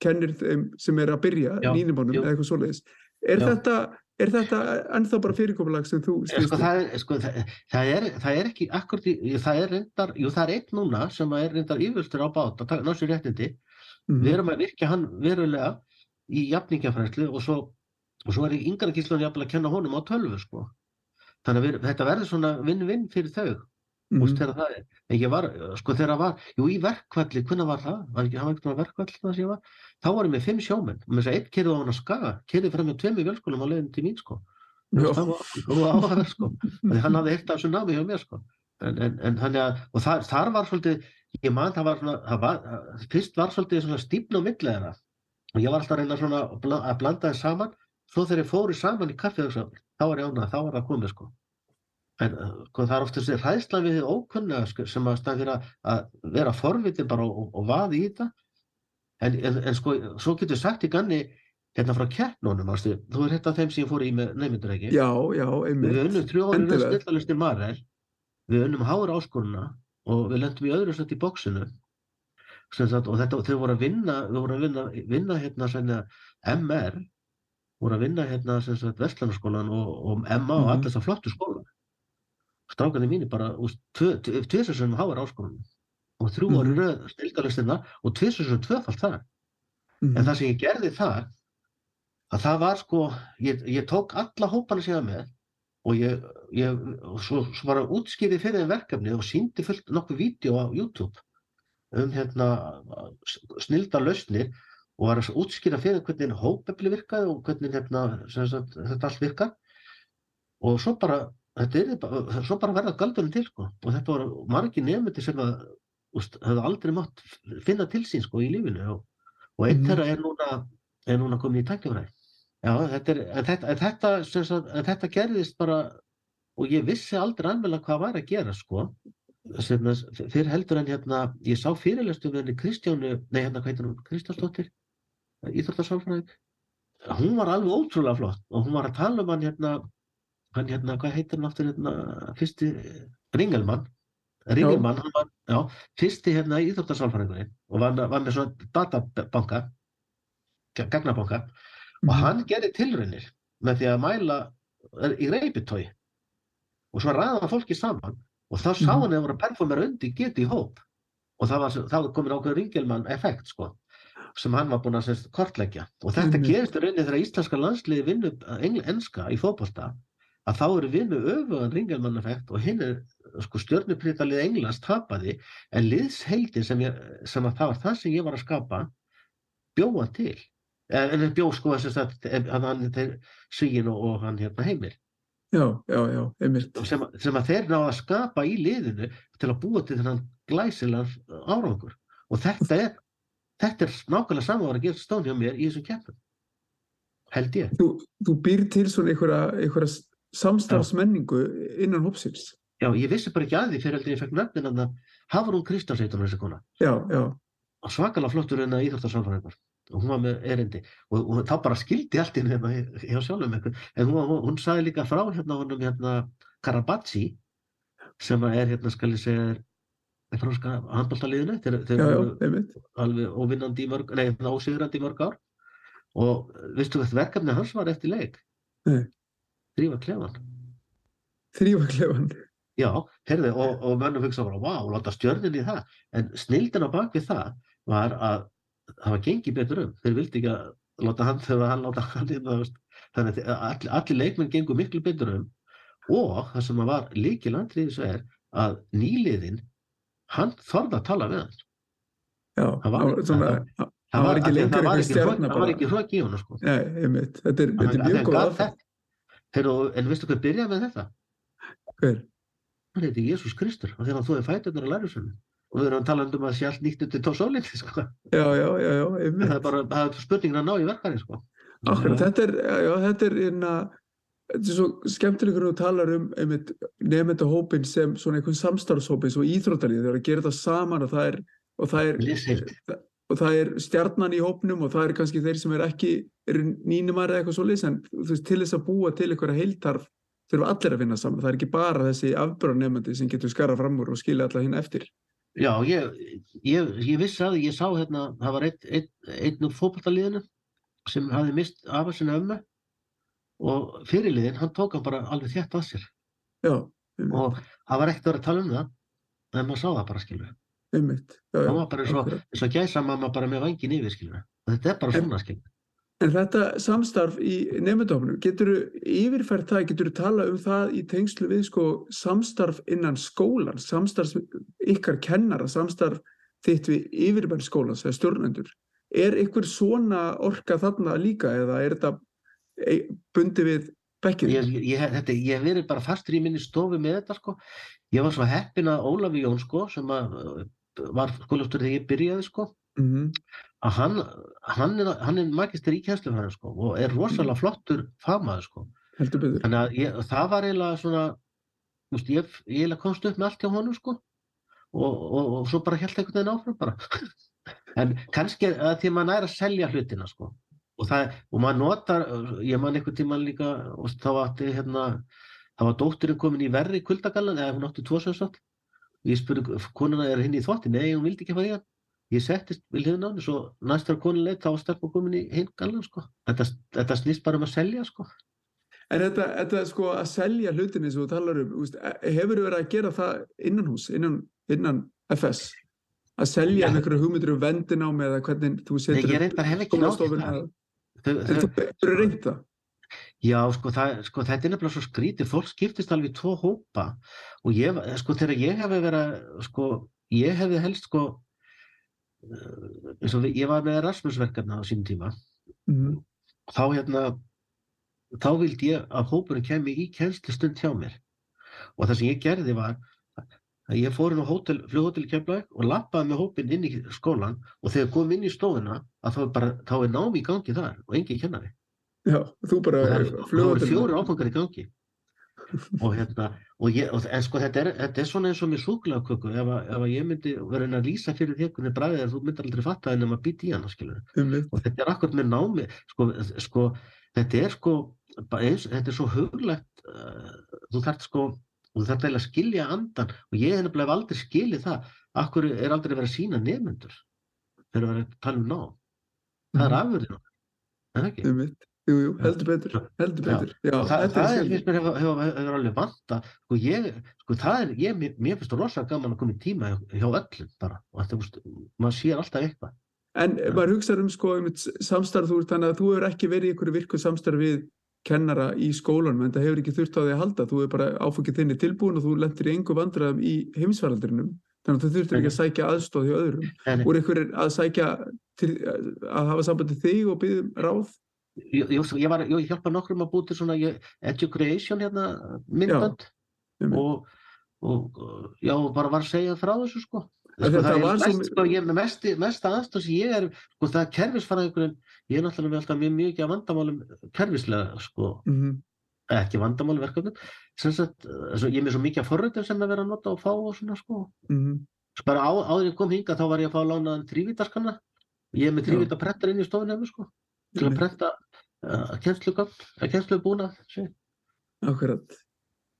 S2: kennir þeim sem er að byrja nýnumónum eða eitthvað svoleiðis er
S1: Já.
S2: þetta, er þetta ennþá bara fyrirkomulag sem þú
S1: Eh, Sko,
S2: stýrst
S1: það, er, sko, það, það, er, það er ekki akkurat, í, það er reyndar, jú það er einn núna sem er reyndar yfirstur á bát að taka ná sér réttindi,
S2: Mhm.
S1: við erum að virkja hann verulega í jafningjafræðslu og svo, og svo er yngra gíslun jafnvel að kenna honum á tölvu sko. Þannig að við, þetta verður svona vinn-vinn fyrir þau, mm. Það er. En ég var, sko þegar það var, jú í verkvalli, hvernig var það? Var ekki, hann var eitthvað verkvall það sem ég var? Þá vorum við fimm sjómenn, og með þess að einn kerði á hann að skaga, kerði fram með tveimur vélskólum á leiðin til mín sko. Það var, það var áhugaverð sko Þannig hann hafði eitt af þessu námi hjá mér sko en, en, en þannig að, og þar, þar var svolítið ég man það var svona, það var, fyrst var svolítið svona stífn á milli þeirra og ég var alltaf að reyna svona að bla- að blanda þeir saman. Svo þegar ég fóru saman í kaffið þá var ég ánað, þá var það komið sko. En uh, sko, það er oft þessi hræðsla við þið ókunna sko, sem að staði fyrir að, vera forvitin bara og, og vaði í þetta. En, en, en sko, svo getur sagt í ganni hérna frá keppnunum, ástu, þú er hérna þeim sem ég fór í með nefndur ekki
S2: já, já,
S1: Við
S2: einmitt
S1: unnum þrjú árið
S2: Endilega.
S1: snillalistir Marel, við unnum hára áskoruna og við lendum í öðru sett í bóksinu. Sagt, og þetta, þau voru að vinna, voru að vinna, vinna hérna senna MR, voru að vinna hérna Vestlandarskólan og, og MA og
S2: Mhm.
S1: allir þessar flottu skóla. Strákarnir mínir bara, tvisar sem hára áskoruna og þrjú
S2: Mhm.
S1: árið mm. röð snillalistina og tvisar sem tvöfalt þar.
S2: Mhm.
S1: En það sem ég gerði þar, að það var sko, ég, ég tók alla hópana síðan með og ég, ég og svo, svo bara útskýrði fyrir þeim verkefni og síndi fullt nokkuð vídeo á YouTube um hérna snilda lausnir og var að útskýra fyrir hvernig hópefli virkaði og hvernig hérna, sagt, þetta allt virkar og svo bara, þetta er bara, svo bara verða galdurinn til sko og þetta voru margir nefndi sem að úst, hefðu aldrei mátt finna til sín sko í lífinu og, og einn
S2: Mhm.
S1: þeirra er núna, er núna komin í tækifræði. Já, þetta er, en þetta, en þetta, sagt, en þetta gerðist bara, og ég vissi aldrei alveg hvað var að gera, sko, að fyrir heldur en hérna, ég sá fyrirlestu með henni Kristjánu, nei hérna, hvað heitir hún, Kristjánsdóttir, Íþróttasálfræðing, hún var alveg ótrúlega flott og hún var að tala um hann hérna, hann hérna, hvað heitir hann aftur hérna, fyrsti, Ringelmann, Ringelmann, hann var, já, fyrsti hérna íþróttasálfræðingurinn og var, var með svona databanka, gagnabanka, og
S2: Mhm.
S1: hann gerði tilraunir með því að mæla í reypitói og svo ræða fólki saman og þá sá
S2: Mhm.
S1: hann að það voru að performera undir geti í hóp og það var, þá var komin ákveður ringelmann effekt sko sem hann var búinn að semst kortleggja og þetta
S2: Einmitt.
S1: gerist í rauninni þegar íslenska landsliði vinnu engl, enska í fótbolta að þá eru vinnu öfugan ringelmann effekt og hinn er sko stjörnupritalið Englands tapaði en liðsheildin sem, ég, sem að það var það sem ég var að skapa bjóða til en en bjó sko þess að hann, hann þeir Svíin og, og hann hérna heimir
S2: já, já, já, einmitt.
S1: Sem, að- sem að þeir náða að skapa í liðinu til að búa til þennan glæsilegan árangur. Og þetta er þetta er nákvæmlega saman var að gera stón hjá mér í þessum keppnum. Held ég.
S2: Þú, þú býr til svona einhverja, samstarfsmenningu innan hópsins.
S1: Já, ég vissi bara ekki að því fyrir heldur ég fekk nöfnin að Hafrún Kristjánsveitur þessi kona.
S2: Já, já,
S1: og svakalega flottur en að íþróttarsáfræðingur og hún var með erindi og, og þá bara skildi allt inn hérna hjá- sjálfum einhvern. En hún, hún, hún sagði líka frá hérna honum hérna Karabatsi sem er hérna skal ég segja er franska handbóltaliðinu þeir, þeir
S2: já, já,
S1: voru
S2: einmitt.
S1: alveg óvinnandi í mörg nei, hérna ósigrandi í mörg ár. Og veistu hvað verkefni hans var eftir leik?
S2: Nei.
S1: þrýfa klefan
S2: þrývaklefan
S1: Já, heyrðu, og, og mönnum hugsa bara, vá, láta stjörnin í það. En snildin á bak við það var að var gengið betur um. Þeir vildi ekki að láta hann þegar hann láta hann veist. Þannig að allir, allir leikmenn gengur miklu betur um. Og það sem að var líkilandrið þessu er að nýliðin, hann þorði að tala við hann.
S2: já,
S1: Það var-
S2: svona
S1: það-
S2: það var ekki
S1: að
S2: lengur einhver stjarna
S1: Það var ekki hrók í honum, sko.
S2: nei, einmitt, þetta er, þetta er
S1: að
S2: mjög góð
S1: en veistu hvað byrjaði með þetta?
S2: hver,
S1: hann heiti Jésús Kristur og þegar hann þóði fæturnar á lærusunum og við erum að tala um að sé allt nýtt undir tósólindi sko.
S2: já, já, já, já,
S1: En það er bara það er spurningin að ná í verkari sko.
S2: Akkurat, þetta er, já, þetta er einna, þetta er svo skemmtilegur að þú talar um einmitt nefnda hópin sem svona einhvern samstarfshópin svo íþróttalið, þeir eru að gera þetta saman og það er, og það er og það er stjarnan í hópnum og það er kannski þeir sem er ekki eru nýnumar eða eitthvað svoleiðis en þú veist, til þess að búa til einhverja heiltarf þurfa allir að vinna saman, það er ekki bara þessi afbjörnumandi sem getur skara fram úr og skilja alla hinn eftir.
S1: Já, ég, ég, ég vissi að ég sá hérna, það var einn ein, ein úr fókbaltaliðinu sem hafði mist af sinna ömmu og fyrirliðin, hann tók hann bara alveg þétt að sér.
S2: Já,
S1: og það var ekkert að vera að tala um það en maður sá það bara, skilur
S2: einmitt. Já,
S1: það var bara eins og, eins og gæsa mamma bara með vangin yfir, skilur þetta er bara svona, skilur
S2: En þetta samstarf í nefndofnum, getur þú yfirfært það, getur þú tala um það í tengslu við sko samstarf innan skólan, samstarf ykkar kennara, samstarf þitt við yfirmenn skólans eða stjórnendur. Er ykkur svona orka þarna líka eða er þetta e- bundið við bekkið?
S1: ég, ég, þetta, ég verið bara fastur í minni stofu með þetta, sko ég var svo heppin að Ólafi Jón, sko sem var skólastur þegar ég byrjaði, sko
S2: Mm
S1: að hann, hann er, hann er magister í kennslufræðin, sko og er rosalega flottur fagmaður, sko. Þannig að ég, það var eiginlega svona, veist, ég, ég komst upp með allt hjá honum, sko, og, og, og svo bara held einhvern veginn áfram bara. en kannski að því að maður næra að selja hlutina, sko, og það, og maður notar, ég man einhvern tíman líka, og þá átti, hérna, það var dótturinn komin í verri kuldagallan, eða hún átti tvo sagt, og ég spurði, konuna er hinn í þvotti, nei, hún vildi ekki fara í hann. Ég settist við hliðin á henni, svo næstar konin leitt, þá var stelpa komin í hinn gallan, sko. Þetta, þetta snýst bara um að selja, sko.
S2: En þetta, þetta sko að selja hlutinni sem þú talar um, úst, hefur þú verið að gera það innan hús, innan, innan FS? Að selja einhverju hugmyndir um vendinámi eða hvernig þú
S1: Nei,
S2: setur
S1: ég reyndar hef ekki nátt það.
S2: Þú hefur reynt það?
S1: Já, sko, það, sko, þetta er nefnilega svo skrítið, fólk skiptist alveg í tvo hópa og ég, sko, þegar ég hefði verið, sko, ég hefði helst, sko, við, ég var með Erasmus-verkefna á sínum tíma,
S2: Mm
S1: þá hérna, þá vildi ég að hópurinn kemi í kennslustund hjá mér. Og það sem ég gerði var að ég fór inn á Keflavík og lappaði með hópinn inn í skólan og þegar kom inn í stofuna að þá er bara, þá er námi í gangi þar og engin kennari.
S2: Já, þú bara
S1: eru- það voru fjóri áfangar í gangi og hérna og ég, og, en sko þetta er, þetta er svona eins og með súkulegaköku ef, ef að ég myndi vera að lýsa fyrir því hvernig bræðið er þú myndir aldrei fatta en að býta í hana og þetta er akkurat með námi sko, sko þetta er sko eins, þetta er svo huglegt uh, þú þarft sko og þú eiginlega að skilja andan og ég hef aldrei skilið það. Akkur er aldrei verið að sína nefnendur þegar við erum að tala um nám? Það er afurðin okkar, er það ekki?
S2: Jú, jú, heldur betur, heldur
S1: Já.
S2: betur. Já,
S1: og það, það
S2: er
S1: finnst mér hefur, hefur, hefur alveg vanta sko ég, sko það er, ég, mér, finnst það rosalega gaman að koma í tíma hjá, öllum bara, og þetta, þú veist, maður sér alltaf eitthvað.
S2: En maður hugsaður um sko um samstarf, þú þannig að þú hefur ekki verið í einhverju virku samstarf við kennara í skólanum, en það hefur ekki þurft á því að halda, þú hefur bara áfengið þinni tilbúin og þú lendir í engu vandræðum í heimsvaraldrinum, þannig að þú þurftir ekki að sækja aðstóð hjá öðrum. Voru einhverjir að sækja til, að hafa sambandi þig og byggðum ráð?
S1: Ég, ég, ég var, ég hjálpa nokkrum að búti svona education hérna
S2: einmitt.
S1: og, og, já, bara var að segja frá þessu sko. Sko,
S2: þetta
S1: það er mest, sko, ég, mest, mesta aðstóð sem ég er, sko, það er kerfisfræðingurinn, ég er náttúrulega með alltaf mjög mikið af vandamálum kerfislega, sko,
S2: Mm
S1: ekki vandamálum verkefnum, sem sagt, ég er með svo mikið af forritum sem er verið að nota og fá og svona, sko,
S2: -hmm.
S1: Svo bara á, áður ég kom hinga þá var ég að fá að lána þrývítaskanna ég er með prentar inn í stofunni sko, til að prenta uh, kennslugögn, uh, kennslubúna sé.
S2: Akkurat.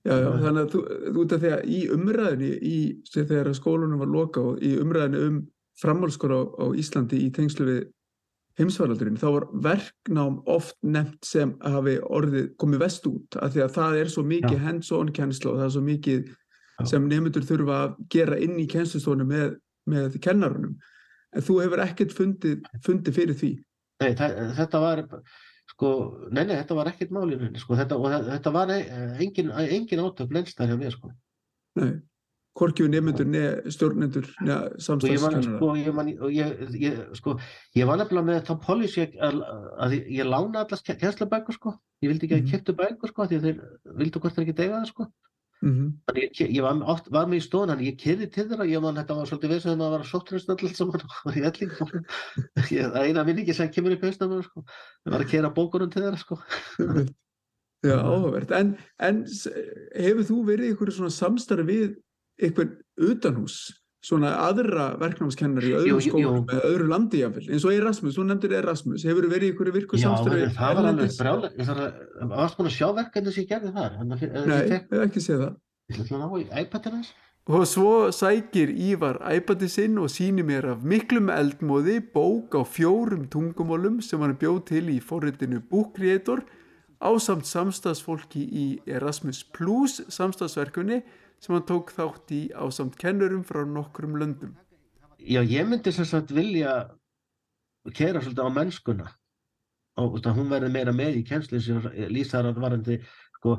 S2: Já, já, þannig að þú, ert að því að í umræðinni, í, þegar skólunum var loka og í umræðinni um framhalskóla á, á Íslandi í tengslu við heimsvaraldurinn, þá var verknám oft nefnt sem hafi orðið komið vest út, af því að það er svo mikið hands-on kennsla og það er svo mikið
S1: Já.
S2: sem nefndur þurfa að gera inn í kennslustónu með, með kennarunum. En þú hefur ekkert fundið, fundið fyrir því.
S1: Nei, þetta var sko, nei, nei, þetta var ekkert málinu sko, þetta, og það- þetta var e- engin, engin átök lenstar hjá mér sko.
S2: Nei, hvorkjöfu nefndur, neð stjórnendur, neð
S1: og ég man,
S2: samstagskennara.
S1: sko, ég, man, ég, ég, sko, ég var nefnilega með þá policy að, að, að ég- ég lána allas kennslubækur sko, ég vildi ekki að
S2: Mhm.
S1: kiptu bækur sko, því þeir vildu hvort þeir ekki dega það sko
S2: Mm
S1: Þannig ég, ég var, oft, var með í stofun, þannig ég kyrði til þeirra, ég man þetta var svolítið veist þegar maður var að sótturist allt saman og í elling. Ég- Það er eina minningi sem kemur upp hausnum, mér, sko. Það var að kera bókunum til þeirra, sko.
S2: Já, áhugavert. En, en hefur þú verið í einhverju svona samstarfi við einhvern utanhús svona aðra verknámskennari í öðrum skólum með öðru landi jáfnvel, eins og Erasmus, þú nefndir Erasmus, hefur verið í ykkur virku
S1: Já,
S2: samstöru
S1: en það var alveg brjála, ég þarf að, varst búin að sjá verkefni sem ég gerði þar, að
S2: Nei,
S1: ég
S2: hef ekki séð það.
S1: ég ætla að ná í iPad-ina hans.
S2: Og svo sækir Ívar æpandi sinn og sýnir mér af miklum eldmóði bók á fjórum tungumólum sem hann bjóð til í forritinu Book Creator á samt samstagsfólki í Erasmus Plus samstagsverkunni sem hann tók þátt í á samt kennurum frá nokkrum löndum.
S1: Já, ég myndi sagt vilja kera svolítið á mennskuna. Og hún verði meira með í kennslu sem lýsar að varandi sko,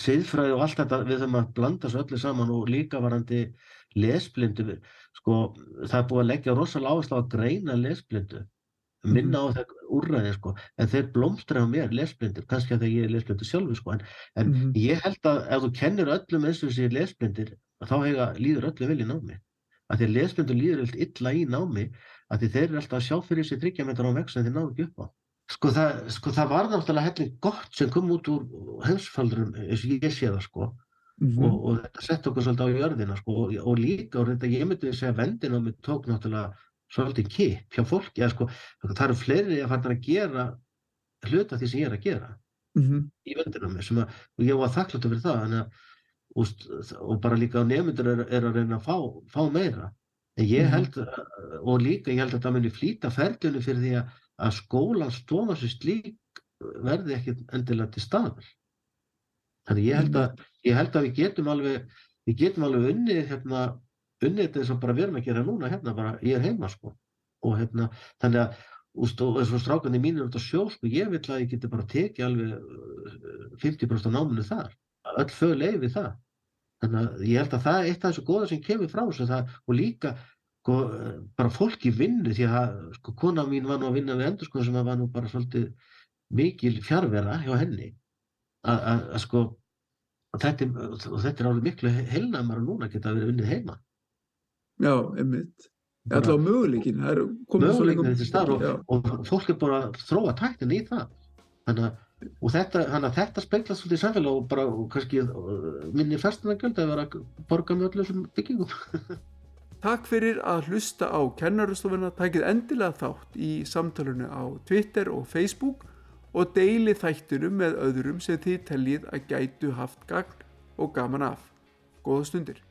S1: siðfræði og allt þetta. Við þurfum að blanda svo öllu saman og líka varandi lesblindu. Sko, það er búið að leggja rosalega áherslu á að greina lesblindu minna á það úrræði sko en þeir blómstra á mér lesblindir kannski að þegar ég er lesblindur sjálfur sko en, en
S2: Mhm.
S1: ég held að ef þú kennir öllum eins og þessi lesblindir þá hega, líður öllum vel í námi að því að lesblindur líður allt illa í námi að því þeir eru alltaf að sjá fyrir sér þryggjametar á veg sem þeir náðu ekki upp á sko það, sko það var náttúrulega helling gott sem kom út úr heimsfaldurum eins og ég sé það sko
S2: Mhm.
S1: og, og þetta sett okkur svolítið á jörðina sko, og, og líka og þetta ég myndi segja vendin á mig tók náttúrulega svolítið kipp hjá fólki að sko það eru fleiri að fara að gera hluta því sem ég er að gera
S2: Mhm.
S1: í vendinum sem að, og ég var þakkláttur fyrir það að, úst, og bara líka nefndur er, er að reyna að fá, fá meira en ég
S2: Mhm.
S1: held að- og líka ég held að það muni flýta ferlunum fyrir því að, að skólan stofa sér slík verði ekki endilega til staðar þannig ég held að ég held að við getum alveg við getum alveg unnið hérna unnið þetta eins og bara við erum að gera núna hérna bara ég er heima sko. Og hérna þannig að og eins og strákandi mínir út á sjó sko ég vil að ég geti bara tekið alveg uh, 50% af náminu þar. Öll fög leiði það. Þannig að ég held að það er eitt af þessu góða sem kemur frá það, og líka sko, bara fólk í vinnu því að sko, kona mín var nú að vinna við endur sko sem að var nú bara svolítið mikil fjárvera hjá henni. Að, að, að sko þetta, er- þetta er alveg miklu heilnæmara núna geta verið unnið heima
S2: Já, einmitt. Alltaf möguleikin, það er komið svo
S1: möguleikin þessi starf
S2: Já.
S1: og, og fólk er bara að þróa tæknin í það þannig að og þetta, þetta speglast svolítið í samfélag og bara og kannski uh, minni festunargjöld að vera að borga með öllu þessum byggingum
S2: Takk fyrir að hlusta á kennarustofuna, takið endilega þátt í samtalenu á Twitter og Facebook og deili þættinum með öðrum sem þið teljið að gætu haft gagn og gaman af. Góða stundir.